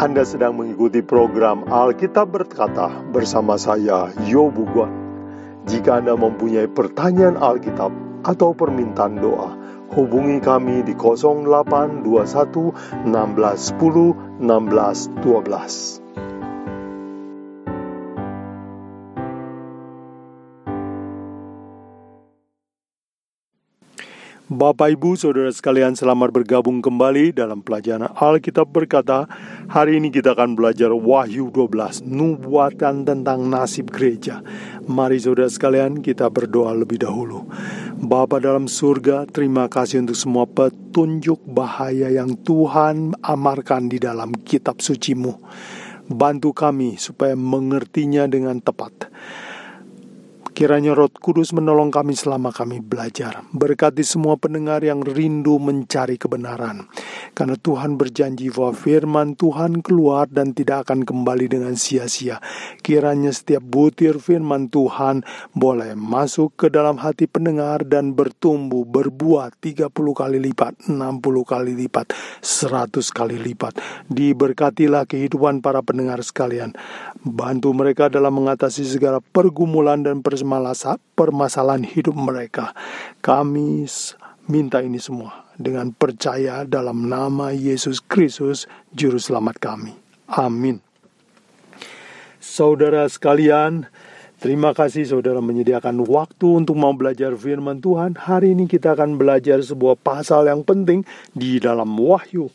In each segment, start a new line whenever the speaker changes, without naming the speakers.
Anda sedang mengikuti program Alkitab Berkata bersama saya, Yobu Guan. Jika Anda mempunyai pertanyaan Alkitab atau permintaan doa, hubungi kami di 0821 1610 1612. Bapak Ibu Saudara sekalian selamat bergabung kembali dalam pelajaran Alkitab berkata. Hari ini kita akan belajar Wahyu 12 Nubuatan tentang nasib gereja. Mari saudara sekalian kita berdoa lebih dahulu. Bapa dalam surga terima kasih untuk semua petunjuk bahaya yang Tuhan amarkan di dalam kitab sucimu. Bantu kami supaya mengertinya dengan tepat Kiranya Roh Kudus menolong kami selama kami belajar. Berkati semua pendengar yang rindu mencari kebenaran. Karena Tuhan berjanji bahwa firman Tuhan keluar dan tidak akan kembali dengan sia-sia. Kiranya setiap butir firman Tuhan boleh masuk ke dalam hati pendengar dan bertumbuh, berbuah 30 kali lipat, 60 kali lipat, 100 kali lipat. Diberkatilah kehidupan para pendengar sekalian. Bantu mereka dalam mengatasi segala pergumulan dan persembahan permasalahan hidup mereka. Kami minta ini semua dengan percaya dalam nama Yesus Kristus, Juru Selamat kami. Amin. Saudara sekalian, terima kasih saudara menyediakan waktu untuk mau belajar firman Tuhan. Hari ini kita akan belajar sebuah pasal yang penting di dalam Wahyu.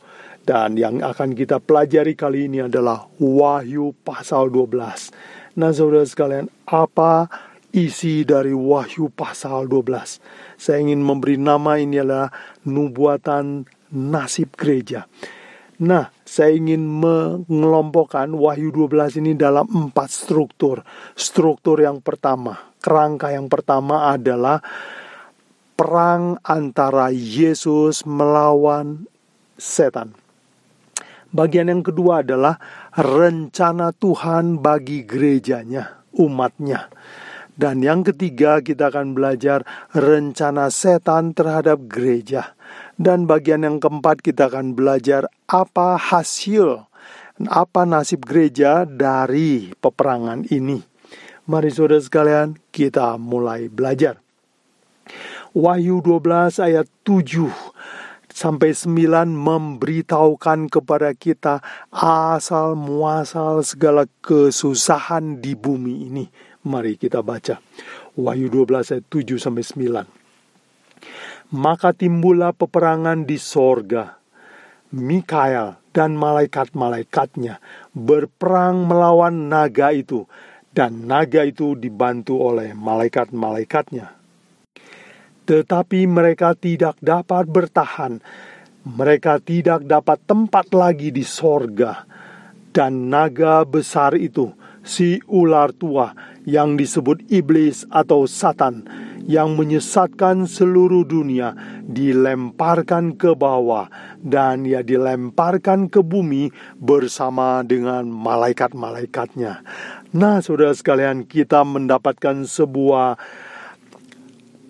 Dan yang akan kita pelajari kali ini adalah Wahyu pasal 12. Nah saudara sekalian, apa isi dari Wahyu pasal 12. Saya ingin memberi nama ini adalah nubuatan nasib gereja. Nah, saya ingin mengelompokkan Wahyu 12 ini dalam empat struktur. Struktur yang pertama, kerangka yang pertama adalah perang antara Yesus melawan setan. Bagian yang kedua adalah rencana Tuhan bagi gerejanya, umatnya. Dan yang ketiga kita akan belajar rencana setan terhadap gereja. Dan bagian yang keempat kita akan belajar apa hasil, apa nasib gereja dari peperangan ini. Mari saudara sekalian kita mulai belajar. Wahyu 12 ayat 7 sampai 9 memberitahukan kepada kita asal muasal segala kesusahan di bumi ini Mari kita baca. Wahyu 12 ayat 7 sampai 9. Maka timbullah peperangan di sorga. Mikael dan malaikat-malaikatnya berperang melawan naga itu. Dan naga itu dibantu oleh malaikat-malaikatnya. Tetapi mereka tidak dapat bertahan. Mereka tidak dapat tempat lagi di sorga. Dan naga besar itu, si ular tua, yang disebut iblis atau satan yang menyesatkan seluruh dunia dilemparkan ke bawah dan ia dilemparkan ke bumi bersama dengan malaikat-malaikatnya. Nah, saudara sekalian, kita mendapatkan sebuah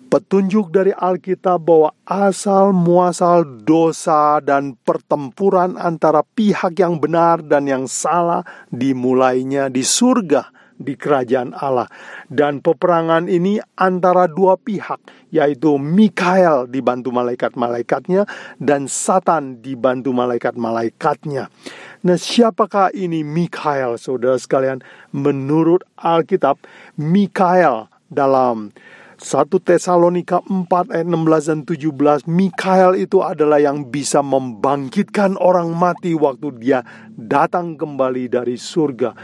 petunjuk dari Alkitab bahwa asal muasal dosa dan pertempuran antara pihak yang benar dan yang salah dimulainya di surga di kerajaan Allah. Dan peperangan ini antara dua pihak, yaitu Mikael dibantu malaikat-malaikatnya dan Satan dibantu malaikat-malaikatnya. Nah, siapakah ini Mikael, saudara sekalian? Menurut Alkitab, Mikael dalam 1 Tesalonika 4 ayat 16 dan 17 Mikael itu adalah yang bisa membangkitkan orang mati waktu dia datang kembali dari surga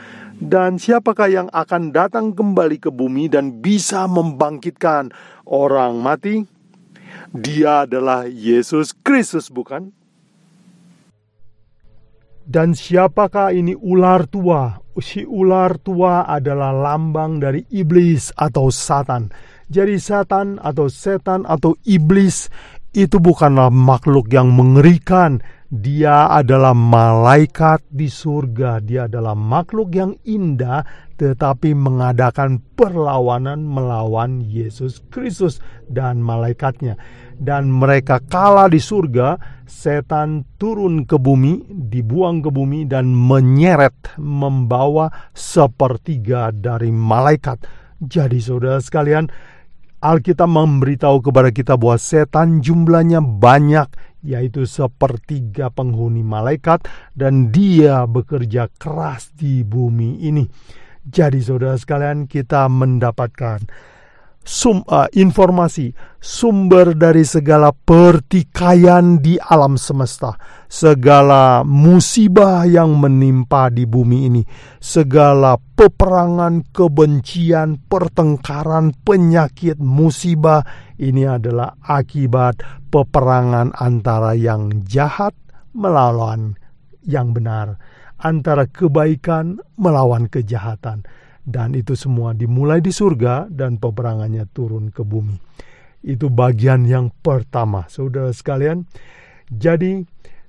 dan siapakah yang akan datang kembali ke bumi dan bisa membangkitkan orang mati? Dia adalah Yesus Kristus, bukan? Dan siapakah ini ular tua? Si ular tua adalah lambang dari iblis atau satan. Jadi satan atau setan atau iblis itu bukanlah makhluk yang mengerikan, dia adalah malaikat di surga. Dia adalah makhluk yang indah, tetapi mengadakan perlawanan melawan Yesus Kristus dan malaikatnya. Dan mereka kalah di surga, setan turun ke bumi dibuang ke bumi dan menyeret, membawa sepertiga dari malaikat. Jadi saudara sekalian, Alkitab memberitahu kepada kita bahwa setan jumlahnya banyak, yaitu sepertiga penghuni malaikat, dan dia bekerja keras di bumi ini. Jadi saudara sekalian, kita mendapatkan sum, uh, informasi sumber dari segala pertikaian di alam semesta, segala musibah yang menimpa di bumi ini, segala peperangan, kebencian, pertengkaran, penyakit, musibah ini adalah akibat peperangan antara yang jahat melawan yang benar, antara kebaikan melawan kejahatan dan itu semua dimulai di surga dan peperangannya turun ke bumi. Itu bagian yang pertama, saudara sekalian. Jadi,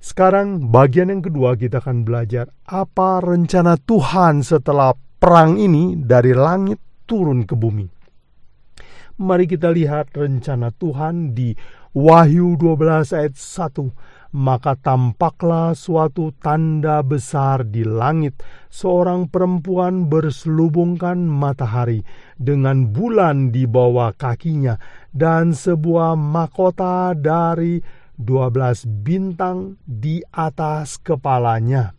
sekarang bagian yang kedua kita akan belajar apa rencana Tuhan setelah perang ini dari langit turun ke bumi. Mari kita lihat rencana Tuhan di Wahyu 12 ayat 1 maka tampaklah suatu tanda besar di langit, seorang perempuan berselubungkan matahari dengan bulan di bawah kakinya dan sebuah mahkota dari dua belas bintang di atas kepalanya.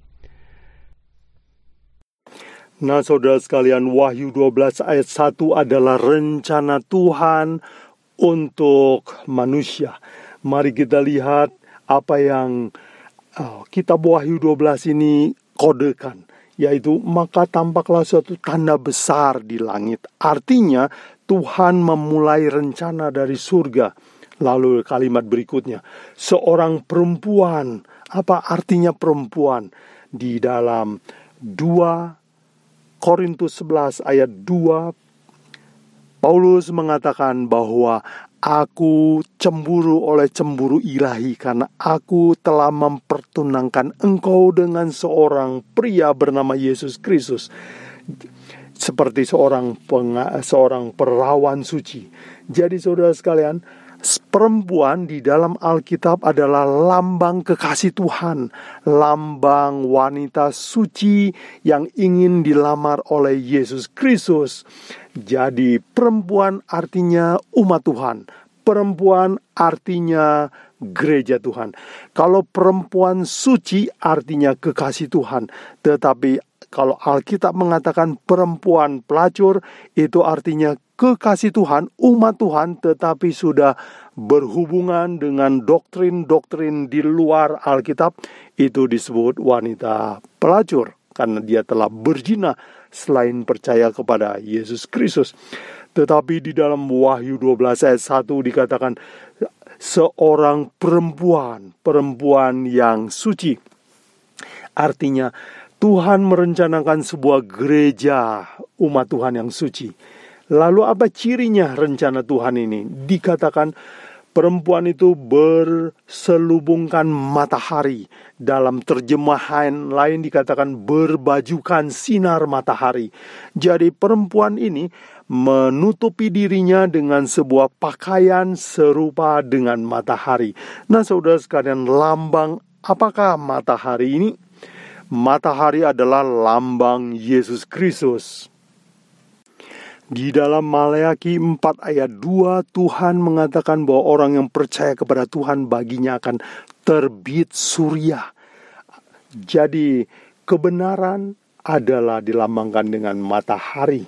Nah saudara sekalian Wahyu 12 ayat 1 adalah rencana Tuhan untuk manusia. Mari kita lihat apa yang uh, kitab Wahyu 12 ini kodekan yaitu maka tampaklah suatu tanda besar di langit. Artinya Tuhan memulai rencana dari surga. Lalu kalimat berikutnya, seorang perempuan, apa artinya perempuan? Di dalam 2 Korintus 11 ayat 2 Paulus mengatakan bahwa Aku cemburu oleh cemburu ilahi karena aku telah mempertunangkan engkau dengan seorang pria bernama Yesus Kristus. Seperti seorang penga, seorang perawan suci. Jadi saudara sekalian, perempuan di dalam Alkitab adalah lambang kekasih Tuhan, lambang wanita suci yang ingin dilamar oleh Yesus Kristus. Jadi, perempuan artinya umat Tuhan, perempuan artinya gereja Tuhan. Kalau perempuan suci artinya kekasih Tuhan, tetapi kalau Alkitab mengatakan perempuan pelacur, itu artinya kekasih Tuhan, umat Tuhan, tetapi sudah berhubungan dengan doktrin-doktrin di luar Alkitab, itu disebut wanita pelacur. Karena dia telah berzina selain percaya kepada Yesus Kristus. Tetapi di dalam Wahyu 12 ayat 1 dikatakan seorang perempuan, perempuan yang suci. Artinya Tuhan merencanakan sebuah gereja umat Tuhan yang suci. Lalu apa cirinya rencana Tuhan ini? Dikatakan perempuan itu berselubungkan matahari. Dalam terjemahan lain dikatakan berbajukan sinar matahari. Jadi perempuan ini menutupi dirinya dengan sebuah pakaian serupa dengan matahari. Nah saudara sekalian lambang apakah matahari ini? matahari adalah lambang Yesus Kristus. Di dalam Maleaki 4 ayat 2 Tuhan mengatakan bahwa orang yang percaya kepada Tuhan baginya akan terbit surya. Jadi kebenaran adalah dilambangkan dengan matahari.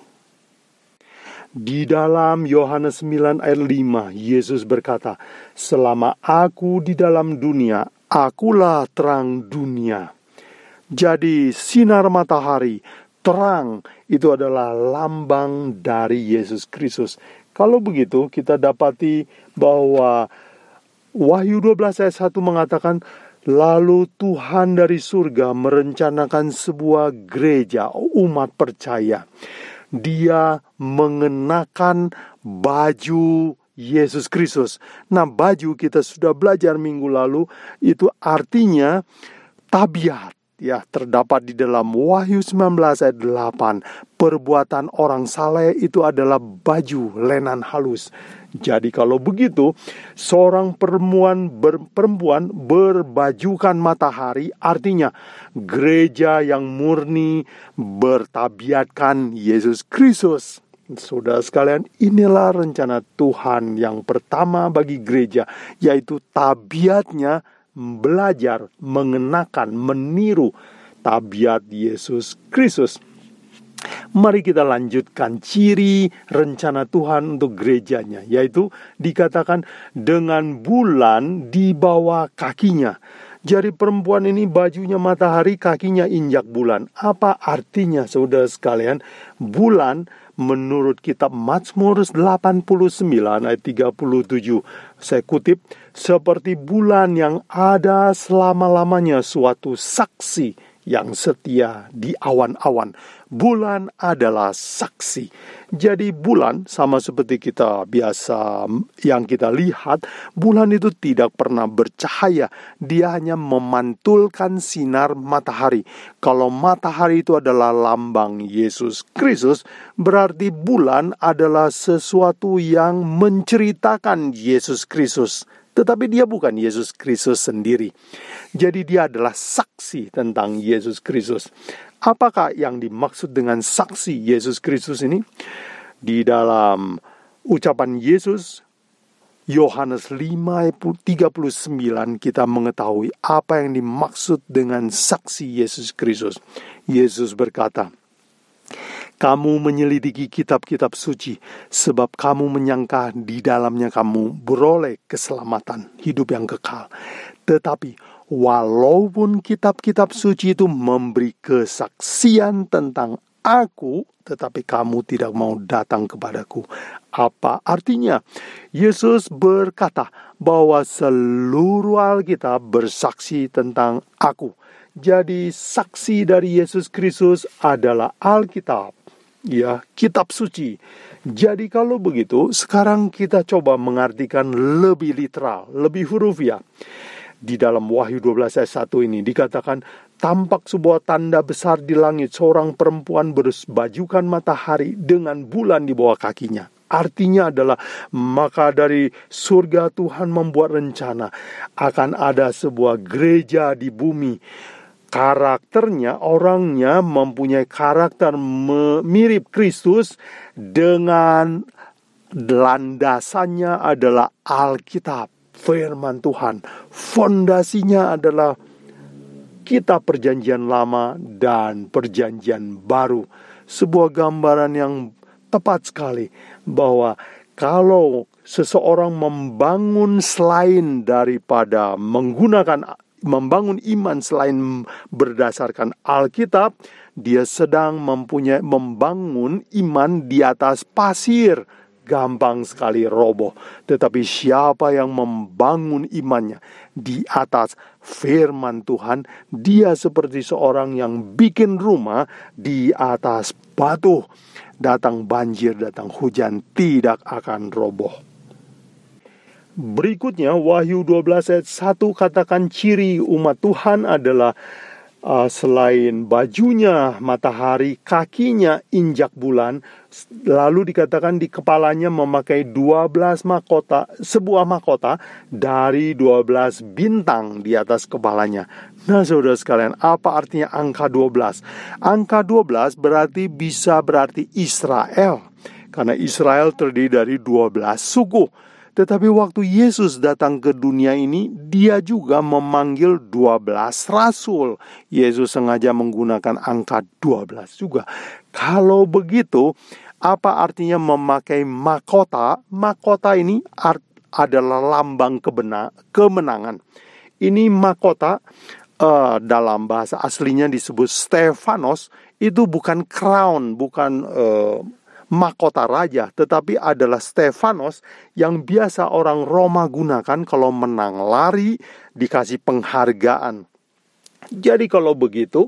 Di dalam Yohanes 9 ayat 5 Yesus berkata, "Selama aku di dalam dunia, akulah terang dunia." Jadi sinar matahari, terang itu adalah lambang dari Yesus Kristus. Kalau begitu kita dapati bahwa Wahyu 12 ayat 1 mengatakan Lalu Tuhan dari surga merencanakan sebuah gereja umat percaya. Dia mengenakan baju Yesus Kristus. Nah, baju kita sudah belajar minggu lalu itu artinya tabiat ya terdapat di dalam Wahyu 19 ayat 8. Perbuatan orang saleh itu adalah baju lenan halus. Jadi kalau begitu, seorang perempuan ber, perempuan berbajukan matahari artinya gereja yang murni bertabiatkan Yesus Kristus. Saudara sekalian, inilah rencana Tuhan yang pertama bagi gereja, yaitu tabiatnya belajar, mengenakan, meniru tabiat Yesus Kristus. Mari kita lanjutkan ciri rencana Tuhan untuk gerejanya, yaitu dikatakan dengan bulan di bawah kakinya. Jadi perempuan ini bajunya matahari, kakinya injak bulan. Apa artinya saudara sekalian? Bulan menurut kitab Mazmur 89 ayat 37. Saya kutip, seperti bulan yang ada selama-lamanya suatu saksi yang setia di awan-awan. Bulan adalah saksi. Jadi bulan sama seperti kita biasa yang kita lihat, bulan itu tidak pernah bercahaya. Dia hanya memantulkan sinar matahari. Kalau matahari itu adalah lambang Yesus Kristus, berarti bulan adalah sesuatu yang menceritakan Yesus Kristus tetapi dia bukan Yesus Kristus sendiri. Jadi dia adalah saksi tentang Yesus Kristus. Apakah yang dimaksud dengan saksi Yesus Kristus ini? Di dalam ucapan Yesus Yohanes 5:39 kita mengetahui apa yang dimaksud dengan saksi Yesus Kristus. Yesus berkata, kamu menyelidiki kitab-kitab suci, sebab kamu menyangka di dalamnya kamu beroleh keselamatan, hidup yang kekal. Tetapi walaupun kitab-kitab suci itu memberi kesaksian tentang aku, tetapi kamu tidak mau datang kepadaku. Apa artinya? Yesus berkata bahwa seluruh Alkitab bersaksi tentang aku. Jadi saksi dari Yesus Kristus adalah Alkitab ya kitab suci. Jadi kalau begitu, sekarang kita coba mengartikan lebih literal, lebih huruf ya. Di dalam Wahyu 12 ayat 1 ini dikatakan, tampak sebuah tanda besar di langit, seorang perempuan berbajukan matahari dengan bulan di bawah kakinya. Artinya adalah maka dari surga Tuhan membuat rencana akan ada sebuah gereja di bumi karakternya, orangnya mempunyai karakter mirip Kristus dengan landasannya adalah Alkitab, firman Tuhan. Fondasinya adalah kitab perjanjian lama dan perjanjian baru. Sebuah gambaran yang tepat sekali bahwa kalau seseorang membangun selain daripada menggunakan membangun iman selain berdasarkan Alkitab, dia sedang mempunyai membangun iman di atas pasir. Gampang sekali roboh, tetapi siapa yang membangun imannya di atas firman Tuhan, dia seperti seorang yang bikin rumah di atas batu. Datang banjir, datang hujan, tidak akan roboh. Berikutnya Wahyu 12 ayat 1 katakan ciri umat Tuhan adalah uh, selain bajunya matahari, kakinya injak bulan, lalu dikatakan di kepalanya memakai 12 mahkota, sebuah mahkota dari 12 bintang di atas kepalanya. Nah, Saudara sekalian, apa artinya angka 12? Angka 12 berarti bisa berarti Israel. Karena Israel terdiri dari 12 suku. Tetapi waktu Yesus datang ke dunia ini, dia juga memanggil 12 rasul. Yesus sengaja menggunakan angka 12 juga. Kalau begitu, apa artinya memakai mahkota? Mahkota ini adalah lambang kebena kemenangan. Ini mahkota uh, dalam bahasa aslinya disebut Stefanos itu bukan crown, bukan uh, mahkota raja, tetapi adalah Stefanos yang biasa orang Roma gunakan kalau menang lari dikasih penghargaan. Jadi kalau begitu,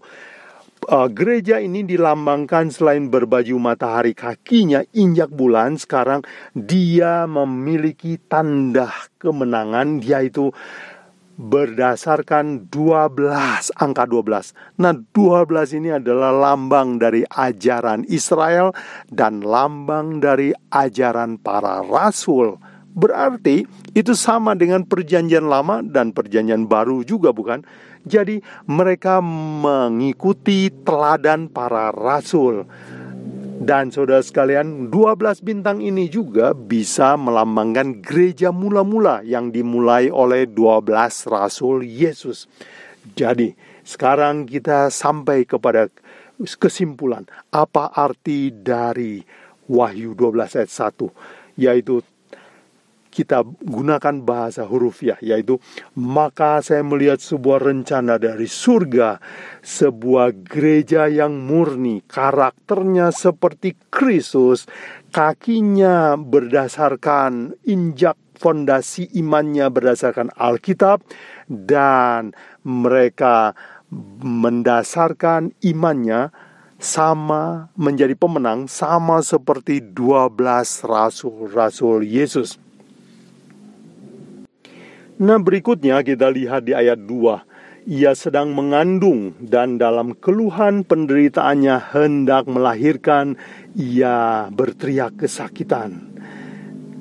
uh, gereja ini dilambangkan selain berbaju matahari kakinya injak bulan, sekarang dia memiliki tanda kemenangan yaitu berdasarkan 12 angka 12. Nah, 12 ini adalah lambang dari ajaran Israel dan lambang dari ajaran para rasul. Berarti itu sama dengan perjanjian lama dan perjanjian baru juga bukan? Jadi mereka mengikuti teladan para rasul. Dan saudara sekalian, 12 bintang ini juga bisa melambangkan gereja mula-mula yang dimulai oleh 12 rasul Yesus. Jadi, sekarang kita sampai kepada kesimpulan apa arti dari Wahyu 12 ayat 1 yaitu kita gunakan bahasa hurufiah yaitu maka saya melihat sebuah rencana dari surga sebuah gereja yang murni karakternya seperti Kristus kakinya berdasarkan injak fondasi imannya berdasarkan Alkitab dan mereka mendasarkan imannya sama menjadi pemenang sama seperti 12 rasul-rasul Yesus. Nah berikutnya kita lihat di ayat 2 Ia sedang mengandung dan dalam keluhan penderitaannya hendak melahirkan Ia berteriak kesakitan.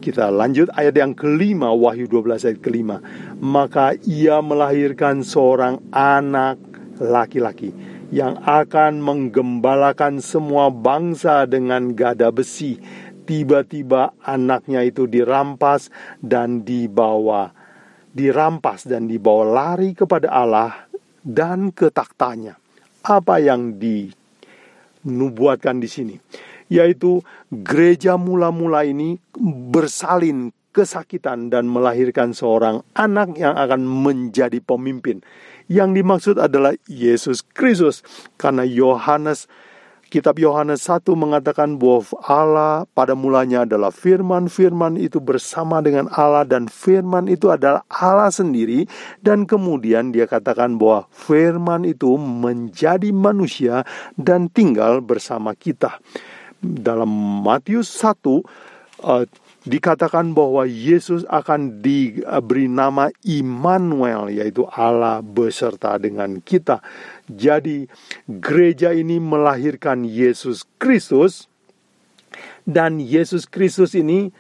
Kita lanjut ayat yang kelima Wahyu 12 ayat kelima. Maka ia melahirkan seorang anak laki-laki Yang akan menggembalakan semua bangsa dengan gada besi. Tiba-tiba anaknya itu dirampas dan dibawa dirampas dan dibawa lari kepada Allah dan ke taktanya. Apa yang dinubuatkan di sini? Yaitu gereja mula-mula ini bersalin kesakitan dan melahirkan seorang anak yang akan menjadi pemimpin. Yang dimaksud adalah Yesus Kristus. Karena Yohanes Kitab Yohanes 1 mengatakan bahwa Allah pada mulanya adalah firman, firman itu bersama dengan Allah dan firman itu adalah Allah sendiri dan kemudian dia katakan bahwa firman itu menjadi manusia dan tinggal bersama kita. Dalam Matius 1 uh, dikatakan bahwa Yesus akan diberi nama Immanuel yaitu Allah beserta dengan kita. Jadi gereja ini melahirkan Yesus Kristus dan Yesus Kristus ini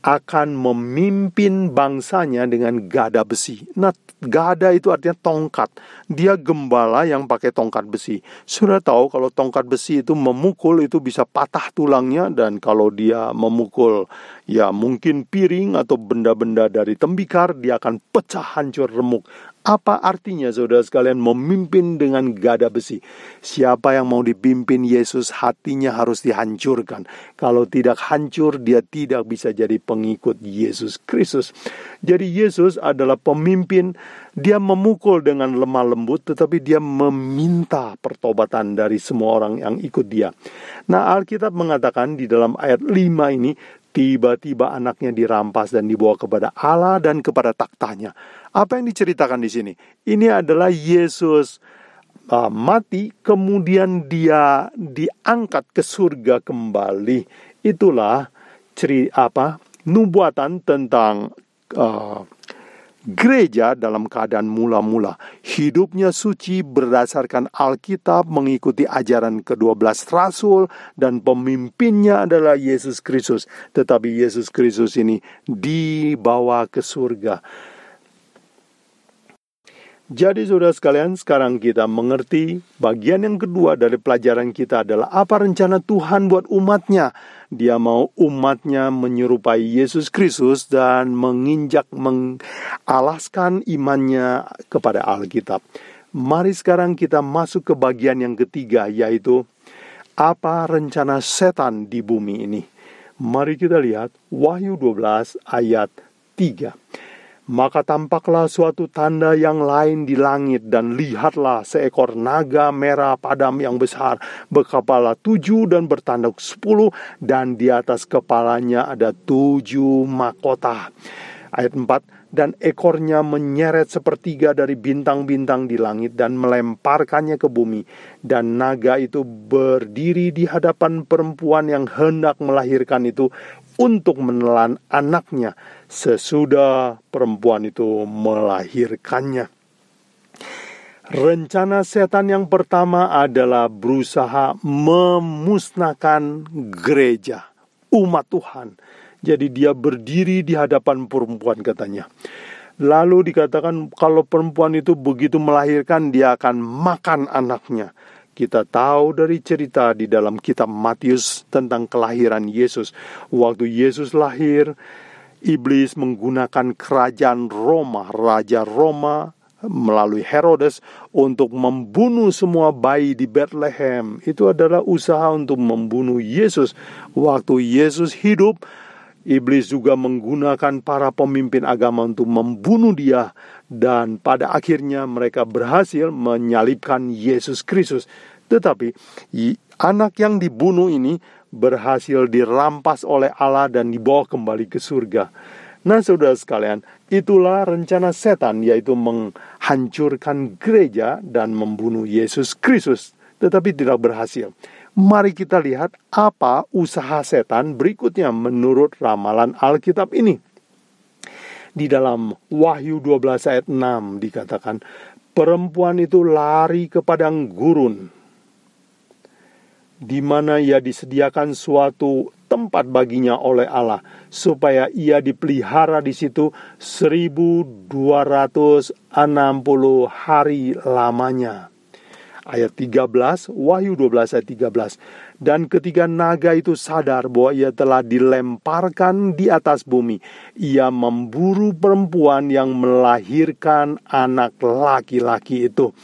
akan memimpin bangsanya dengan gada besi. Nah, gada itu artinya tongkat. Dia gembala yang pakai tongkat besi. Sudah tahu kalau tongkat besi itu memukul itu bisa patah tulangnya dan kalau dia memukul ya mungkin piring atau benda-benda dari tembikar dia akan pecah hancur remuk. Apa artinya saudara sekalian memimpin dengan gada besi? Siapa yang mau dipimpin Yesus hatinya harus dihancurkan. Kalau tidak hancur dia tidak bisa jadi pengikut Yesus Kristus. Jadi Yesus adalah pemimpin, dia memukul dengan lemah lembut tetapi dia meminta pertobatan dari semua orang yang ikut dia. Nah Alkitab mengatakan di dalam ayat 5 ini tiba-tiba anaknya dirampas dan dibawa kepada Allah dan kepada taktanya. Apa yang diceritakan di sini? Ini adalah Yesus uh, mati, kemudian dia diangkat ke surga kembali. Itulah ceri apa nubuatan tentang uh, gereja dalam keadaan mula-mula. Hidupnya suci berdasarkan Alkitab, mengikuti ajaran ke-12 rasul, dan pemimpinnya adalah Yesus Kristus. Tetapi Yesus Kristus ini dibawa ke surga. Jadi saudara sekalian, sekarang kita mengerti bagian yang kedua dari pelajaran kita adalah apa rencana Tuhan buat umatnya. Dia mau umatnya menyerupai Yesus Kristus dan menginjak, mengalaskan imannya kepada Alkitab. Mari sekarang kita masuk ke bagian yang ketiga, yaitu apa rencana setan di bumi ini. Mari kita lihat Wahyu 12 ayat 3. Maka tampaklah suatu tanda yang lain di langit dan lihatlah seekor naga merah padam yang besar berkepala tujuh dan bertanduk sepuluh dan di atas kepalanya ada tujuh mahkota. Ayat 4 dan ekornya menyeret sepertiga dari bintang-bintang di langit dan melemparkannya ke bumi dan naga itu berdiri di hadapan perempuan yang hendak melahirkan itu untuk menelan anaknya sesudah perempuan itu melahirkannya. Rencana setan yang pertama adalah berusaha memusnahkan gereja, umat Tuhan. Jadi dia berdiri di hadapan perempuan katanya. Lalu dikatakan kalau perempuan itu begitu melahirkan dia akan makan anaknya. Kita tahu dari cerita di dalam kitab Matius tentang kelahiran Yesus. Waktu Yesus lahir, iblis menggunakan kerajaan Roma, raja Roma melalui Herodes untuk membunuh semua bayi di Bethlehem. Itu adalah usaha untuk membunuh Yesus. Waktu Yesus hidup, iblis juga menggunakan para pemimpin agama untuk membunuh dia dan pada akhirnya mereka berhasil menyalibkan Yesus Kristus. Tetapi anak yang dibunuh ini berhasil dirampas oleh Allah dan dibawa kembali ke surga. Nah, saudara sekalian, itulah rencana setan, yaitu menghancurkan gereja dan membunuh Yesus Kristus, tetapi tidak berhasil. Mari kita lihat apa usaha setan berikutnya menurut ramalan Alkitab ini. Di dalam Wahyu 12 ayat 6 dikatakan, perempuan itu lari ke padang gurun, di mana ia disediakan suatu tempat baginya oleh Allah supaya ia dipelihara di situ 1260 hari lamanya ayat 13, Wahyu 12 ayat 13. Dan ketika naga itu sadar bahwa ia telah dilemparkan di atas bumi, ia memburu perempuan yang melahirkan anak laki-laki itu.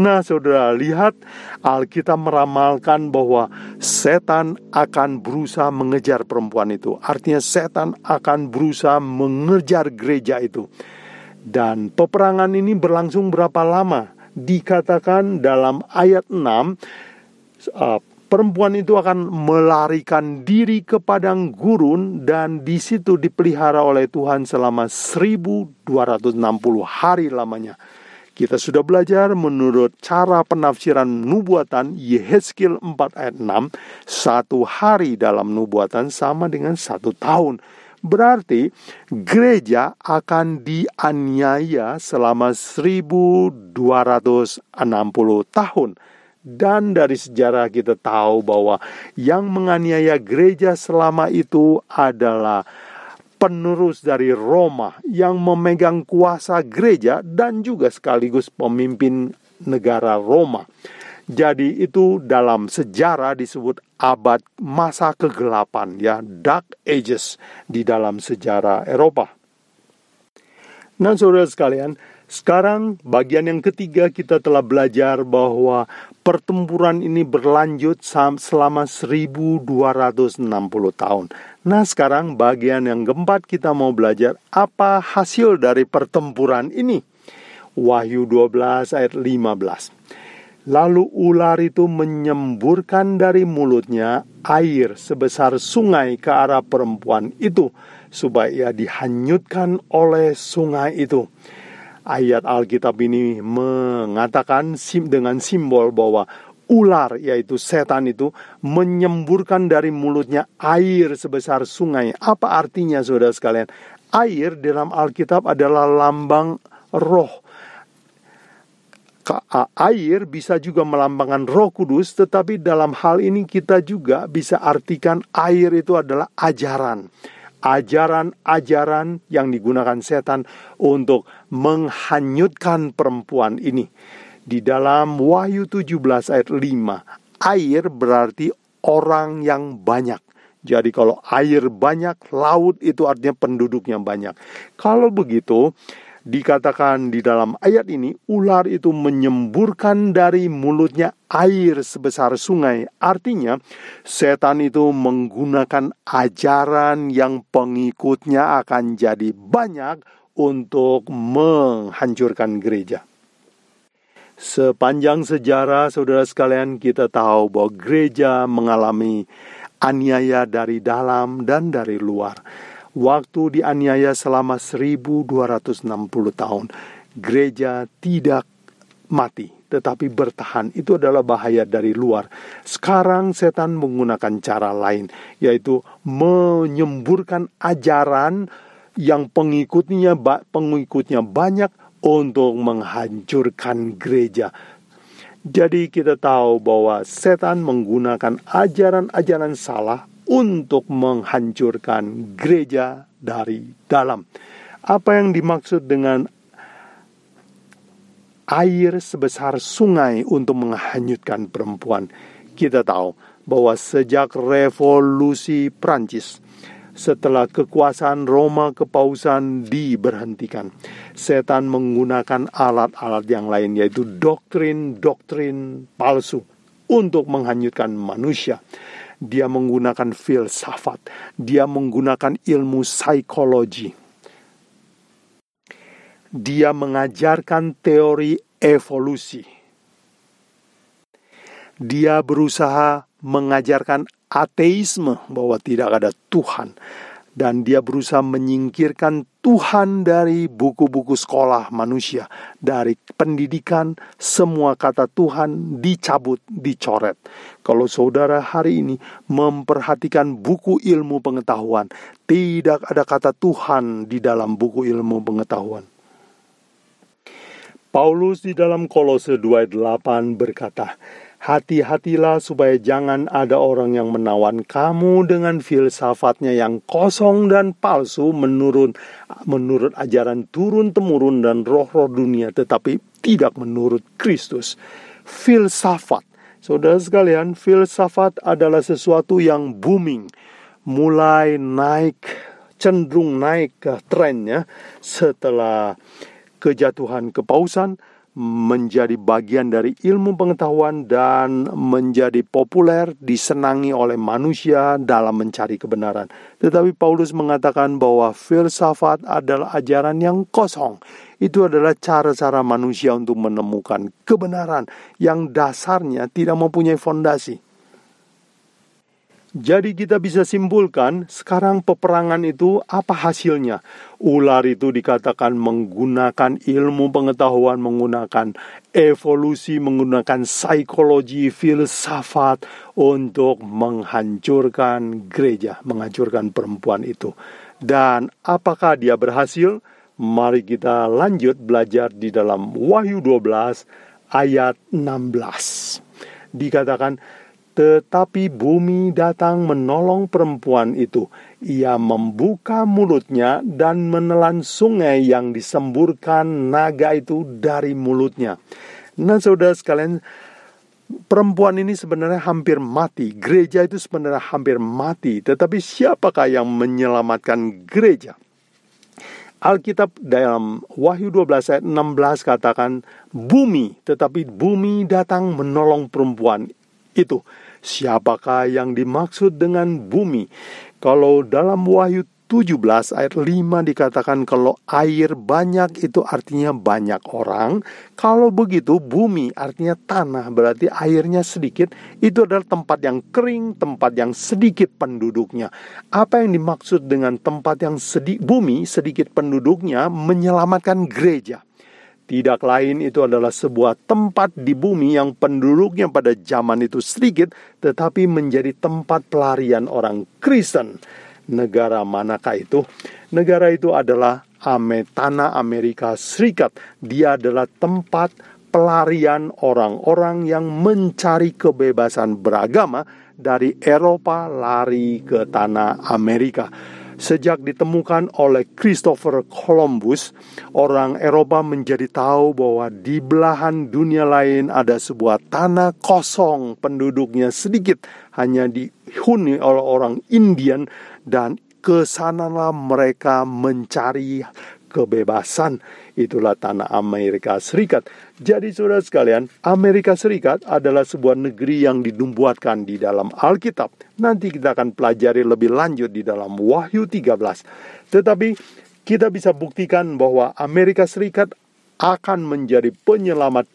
Nah, saudara lihat Alkitab meramalkan bahwa setan akan berusaha mengejar perempuan itu. Artinya setan akan berusaha mengejar gereja itu. Dan peperangan ini berlangsung berapa lama? dikatakan dalam ayat 6 uh, perempuan itu akan melarikan diri ke padang gurun dan di situ dipelihara oleh Tuhan selama 1260 hari lamanya. Kita sudah belajar menurut cara penafsiran nubuatan Yehezkiel 4 ayat 6, satu hari dalam nubuatan sama dengan satu tahun. Berarti gereja akan dianiaya selama 1260 tahun. Dan dari sejarah kita tahu bahwa yang menganiaya gereja selama itu adalah penerus dari Roma yang memegang kuasa gereja dan juga sekaligus pemimpin negara Roma. Jadi itu dalam sejarah disebut abad masa kegelapan ya, dark ages di dalam sejarah Eropa. Nah, saudara sekalian, sekarang bagian yang ketiga kita telah belajar bahwa pertempuran ini berlanjut selama 1260 tahun. Nah, sekarang bagian yang keempat kita mau belajar apa hasil dari pertempuran ini. Wahyu 12 ayat 15. Lalu ular itu menyemburkan dari mulutnya air sebesar sungai ke arah perempuan itu, supaya dihanyutkan oleh sungai itu. Ayat Alkitab ini mengatakan sim dengan simbol bahwa ular yaitu setan itu menyemburkan dari mulutnya air sebesar sungai. Apa artinya saudara sekalian? Air dalam Alkitab adalah lambang roh air bisa juga melambangkan Roh Kudus, tetapi dalam hal ini kita juga bisa artikan air itu adalah ajaran. Ajaran-ajaran yang digunakan setan untuk menghanyutkan perempuan ini. Di dalam Wahyu 17 ayat 5, air berarti orang yang banyak. Jadi kalau air banyak, laut itu artinya penduduknya banyak. Kalau begitu, dikatakan di dalam ayat ini, ular itu menyemburkan dari mulutnya air sebesar sungai. Artinya, setan itu menggunakan ajaran yang pengikutnya akan jadi banyak untuk menghancurkan gereja. Sepanjang sejarah, saudara sekalian, kita tahu bahwa gereja mengalami aniaya dari dalam dan dari luar waktu dianiaya selama 1260 tahun, gereja tidak mati, tetapi bertahan itu adalah bahaya dari luar. Sekarang setan menggunakan cara lain, yaitu menyemburkan ajaran yang pengikutnya pengikutnya banyak untuk menghancurkan gereja. Jadi kita tahu bahwa setan menggunakan ajaran-ajaran salah untuk menghancurkan gereja dari dalam. Apa yang dimaksud dengan air sebesar sungai untuk menghanyutkan perempuan. Kita tahu bahwa sejak revolusi Prancis, setelah kekuasaan Roma kepausan diberhentikan, setan menggunakan alat-alat yang lain yaitu doktrin-doktrin palsu untuk menghanyutkan manusia. Dia menggunakan filsafat, dia menggunakan ilmu psikologi, dia mengajarkan teori evolusi. Dia berusaha mengajarkan ateisme bahwa tidak ada Tuhan dan dia berusaha menyingkirkan Tuhan dari buku-buku sekolah manusia, dari pendidikan, semua kata Tuhan dicabut, dicoret. Kalau saudara hari ini memperhatikan buku ilmu pengetahuan, tidak ada kata Tuhan di dalam buku ilmu pengetahuan. Paulus di dalam Kolose 2:8 berkata, Hati-hatilah supaya jangan ada orang yang menawan kamu dengan filsafatnya yang kosong dan palsu menurut menurut ajaran turun temurun dan roh-roh dunia tetapi tidak menurut Kristus. Filsafat. Saudara sekalian, filsafat adalah sesuatu yang booming, mulai naik cenderung naik ke trennya setelah kejatuhan kepausan menjadi bagian dari ilmu pengetahuan dan menjadi populer disenangi oleh manusia dalam mencari kebenaran. Tetapi Paulus mengatakan bahwa filsafat adalah ajaran yang kosong. Itu adalah cara-cara manusia untuk menemukan kebenaran yang dasarnya tidak mempunyai fondasi. Jadi kita bisa simpulkan sekarang peperangan itu apa hasilnya? Ular itu dikatakan menggunakan ilmu pengetahuan, menggunakan evolusi, menggunakan psikologi, filsafat untuk menghancurkan gereja, menghancurkan perempuan itu. Dan apakah dia berhasil? Mari kita lanjut belajar di dalam Wahyu 12 ayat 16. Dikatakan tetapi bumi datang menolong perempuan itu. Ia membuka mulutnya dan menelan sungai yang disemburkan naga itu dari mulutnya. Nah, saudara sekalian, perempuan ini sebenarnya hampir mati. Gereja itu sebenarnya hampir mati. Tetapi siapakah yang menyelamatkan gereja? Alkitab dalam Wahyu 12 ayat 16 katakan bumi, tetapi bumi datang menolong perempuan itu. Siapakah yang dimaksud dengan bumi? Kalau dalam Wahyu 17 ayat 5 dikatakan kalau air banyak itu artinya banyak orang. Kalau begitu bumi artinya tanah berarti airnya sedikit. Itu adalah tempat yang kering, tempat yang sedikit penduduknya. Apa yang dimaksud dengan tempat yang sedikit bumi sedikit penduduknya menyelamatkan gereja. Tidak lain itu adalah sebuah tempat di bumi yang penduduknya pada zaman itu sedikit, tetapi menjadi tempat pelarian orang Kristen. Negara manakah itu? Negara itu adalah Ametana Amerika Serikat. Dia adalah tempat pelarian orang-orang yang mencari kebebasan beragama dari Eropa lari ke tanah Amerika. Sejak ditemukan oleh Christopher Columbus, orang Eropa menjadi tahu bahwa di belahan dunia lain ada sebuah tanah kosong, penduduknya sedikit, hanya dihuni oleh orang Indian dan ke sanalah mereka mencari kebebasan. Itulah tanah Amerika Serikat. Jadi saudara sekalian, Amerika Serikat adalah sebuah negeri yang dinubuatkan di dalam Alkitab. Nanti kita akan pelajari lebih lanjut di dalam Wahyu 13. Tetapi kita bisa buktikan bahwa Amerika Serikat akan menjadi penyelamat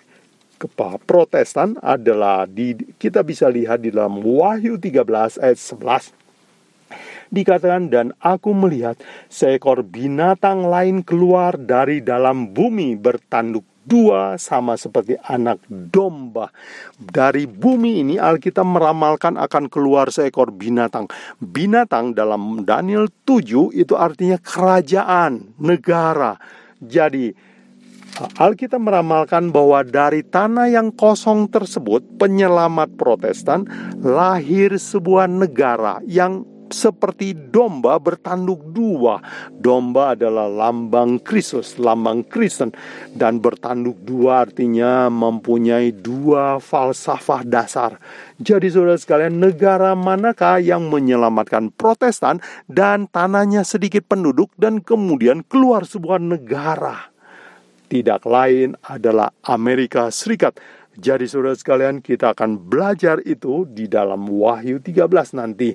Protestan adalah di kita bisa lihat di dalam Wahyu 13 ayat 11 dikatakan dan aku melihat seekor binatang lain keluar dari dalam bumi bertanduk dua sama seperti anak domba. Dari bumi ini Alkitab meramalkan akan keluar seekor binatang. Binatang dalam Daniel 7 itu artinya kerajaan, negara. Jadi Alkitab meramalkan bahwa dari tanah yang kosong tersebut, penyelamat Protestan lahir sebuah negara yang seperti domba bertanduk dua. Domba adalah lambang Kristus, lambang Kristen, dan bertanduk dua artinya mempunyai dua falsafah dasar. Jadi, saudara sekalian, negara manakah yang menyelamatkan Protestan dan tanahnya sedikit penduduk, dan kemudian keluar sebuah negara? tidak lain adalah Amerika Serikat. Jadi saudara sekalian kita akan belajar itu di dalam Wahyu 13 nanti.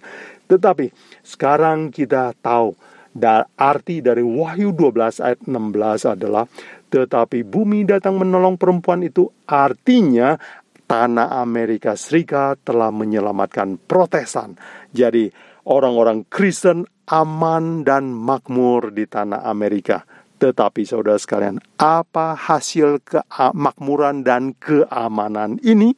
Tetapi sekarang kita tahu dan arti dari Wahyu 12 ayat 16 adalah tetapi bumi datang menolong perempuan itu artinya tanah Amerika Serikat telah menyelamatkan Protestan. Jadi orang-orang Kristen aman dan makmur di tanah Amerika. Tetapi saudara sekalian, apa hasil kemakmuran dan keamanan ini?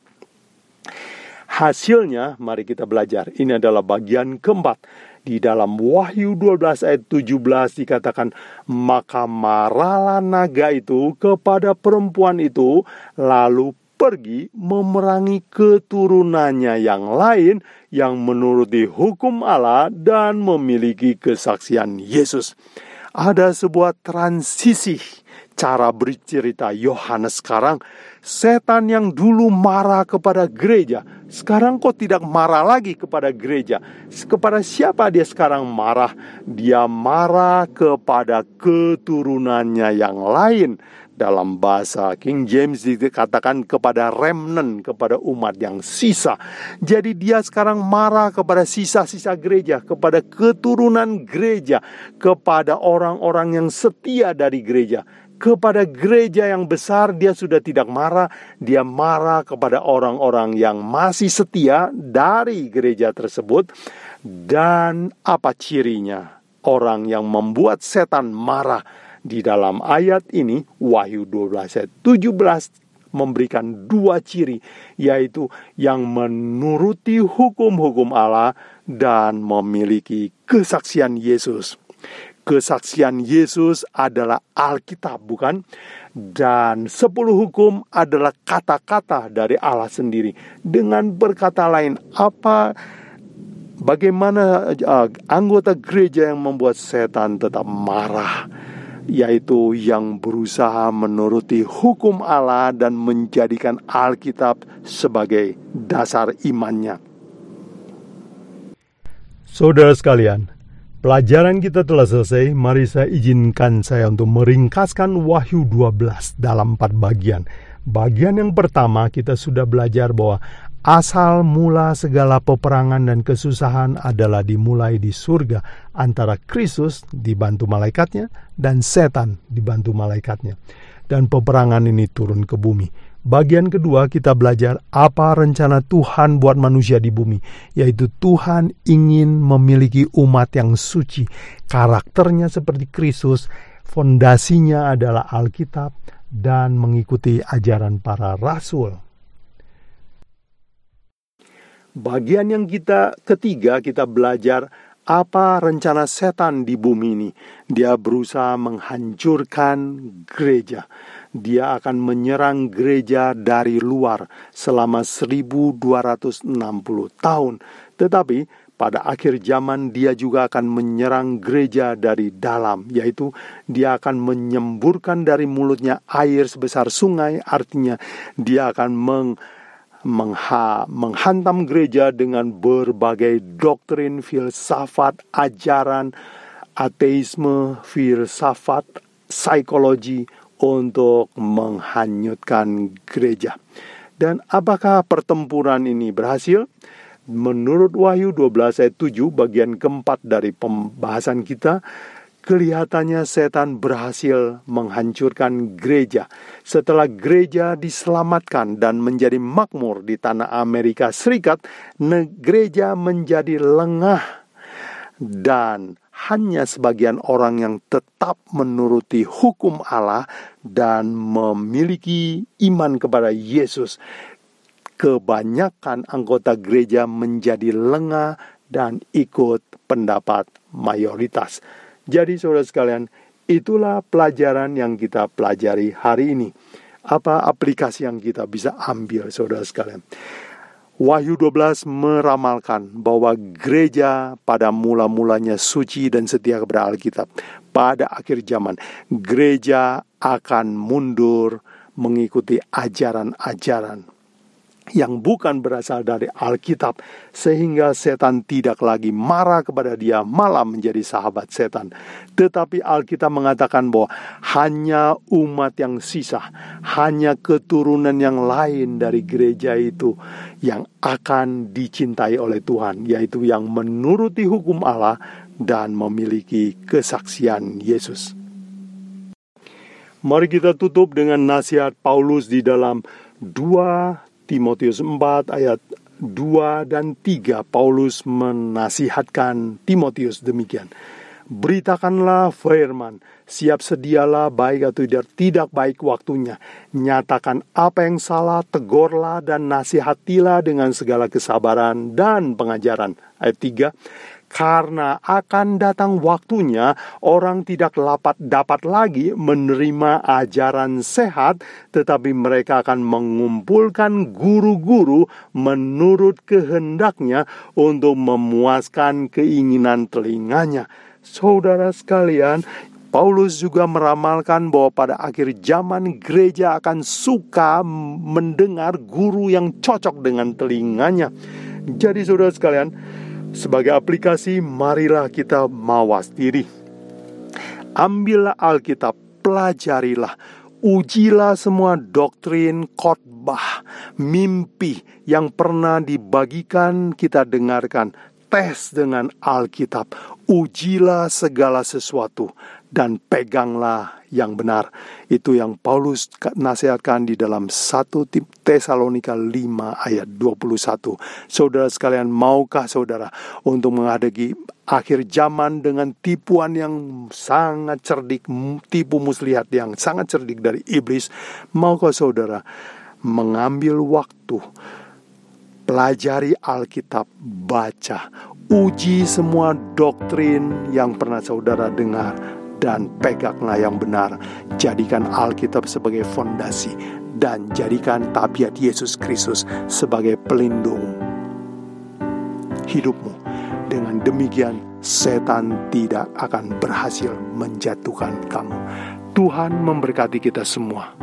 Hasilnya, mari kita belajar. Ini adalah bagian keempat. Di dalam Wahyu 12 ayat 17 dikatakan, Maka marahlah naga itu kepada perempuan itu, lalu pergi memerangi keturunannya yang lain yang menuruti hukum Allah dan memiliki kesaksian Yesus ada sebuah transisi cara bercerita Yohanes sekarang. Setan yang dulu marah kepada gereja, sekarang kok tidak marah lagi kepada gereja. Kepada siapa dia sekarang marah? Dia marah kepada keturunannya yang lain dalam bahasa King James dikatakan kepada remnant, kepada umat yang sisa. Jadi dia sekarang marah kepada sisa-sisa gereja, kepada keturunan gereja, kepada orang-orang yang setia dari gereja. Kepada gereja yang besar dia sudah tidak marah, dia marah kepada orang-orang yang masih setia dari gereja tersebut. Dan apa cirinya? Orang yang membuat setan marah di dalam ayat ini, Wahyu 12 ayat 17 memberikan dua ciri, yaitu yang menuruti hukum-hukum Allah dan memiliki kesaksian Yesus. Kesaksian Yesus adalah Alkitab, bukan? Dan sepuluh hukum adalah kata-kata dari Allah sendiri. Dengan berkata lain, apa bagaimana uh, anggota gereja yang membuat setan tetap marah? yaitu yang berusaha menuruti hukum Allah dan menjadikan Alkitab sebagai dasar imannya. Saudara sekalian, pelajaran kita telah selesai. Mari saya izinkan saya untuk meringkaskan Wahyu 12 dalam empat bagian. Bagian yang pertama kita sudah belajar bahwa Asal mula segala peperangan dan kesusahan adalah dimulai di surga antara Kristus dibantu malaikatnya dan setan dibantu malaikatnya. Dan peperangan ini turun ke bumi. Bagian kedua kita belajar apa rencana Tuhan buat manusia di bumi, yaitu Tuhan ingin memiliki umat yang suci. Karakternya seperti Kristus, fondasinya adalah Alkitab dan mengikuti ajaran para rasul. Bagian yang kita ketiga kita belajar apa rencana setan di bumi ini. Dia berusaha menghancurkan gereja. Dia akan menyerang gereja dari luar selama 1260 tahun. Tetapi pada akhir zaman dia juga akan menyerang gereja dari dalam, yaitu dia akan menyemburkan dari mulutnya air sebesar sungai, artinya dia akan meng mengha, menghantam gereja dengan berbagai doktrin, filsafat, ajaran, ateisme, filsafat, psikologi untuk menghanyutkan gereja. Dan apakah pertempuran ini berhasil? Menurut Wahyu 12 ayat 7 bagian keempat dari pembahasan kita, kelihatannya setan berhasil menghancurkan gereja. Setelah gereja diselamatkan dan menjadi makmur di tanah Amerika Serikat, gereja menjadi lengah dan hanya sebagian orang yang tetap menuruti hukum Allah dan memiliki iman kepada Yesus. Kebanyakan anggota gereja menjadi lengah dan ikut pendapat mayoritas. Jadi saudara sekalian, itulah pelajaran yang kita pelajari hari ini. Apa aplikasi yang kita bisa ambil saudara sekalian? Wahyu 12 meramalkan bahwa gereja pada mula-mulanya suci dan setia kepada Alkitab. Pada akhir zaman, gereja akan mundur mengikuti ajaran-ajaran yang bukan berasal dari Alkitab, sehingga setan tidak lagi marah kepada dia, malah menjadi sahabat setan. Tetapi Alkitab mengatakan bahwa hanya umat yang sisa, hanya keturunan yang lain dari gereja itu yang akan dicintai oleh Tuhan, yaitu yang menuruti hukum Allah dan memiliki kesaksian Yesus. Mari kita tutup dengan nasihat Paulus di dalam 2 Timotius 4 ayat 2 dan 3 Paulus menasihatkan Timotius demikian. Beritakanlah firman, siap sedialah baik atau tidak, tidak baik waktunya. Nyatakan apa yang salah, tegurlah dan nasihatilah dengan segala kesabaran dan pengajaran. Ayat 3, karena akan datang waktunya orang tidak dapat dapat lagi menerima ajaran sehat tetapi mereka akan mengumpulkan guru-guru menurut kehendaknya untuk memuaskan keinginan telinganya saudara sekalian Paulus juga meramalkan bahwa pada akhir zaman gereja akan suka mendengar guru yang cocok dengan telinganya. Jadi saudara sekalian, sebagai aplikasi, marilah kita mawas diri. Ambillah Alkitab, pelajarilah, ujilah semua doktrin, khotbah, mimpi yang pernah dibagikan kita dengarkan. Tes dengan Alkitab, ujilah segala sesuatu dan peganglah yang benar. Itu yang Paulus nasihatkan di dalam 1 Tesalonika 5 ayat 21. Saudara sekalian, maukah saudara untuk menghadapi akhir zaman dengan tipuan yang sangat cerdik, tipu muslihat yang sangat cerdik dari iblis? Maukah saudara mengambil waktu pelajari Alkitab, baca, uji semua doktrin yang pernah saudara dengar, dan peganglah yang benar. Jadikan Alkitab sebagai fondasi dan jadikan tabiat Yesus Kristus sebagai pelindung hidupmu. Dengan demikian, setan tidak akan berhasil menjatuhkan kamu. Tuhan memberkati kita semua.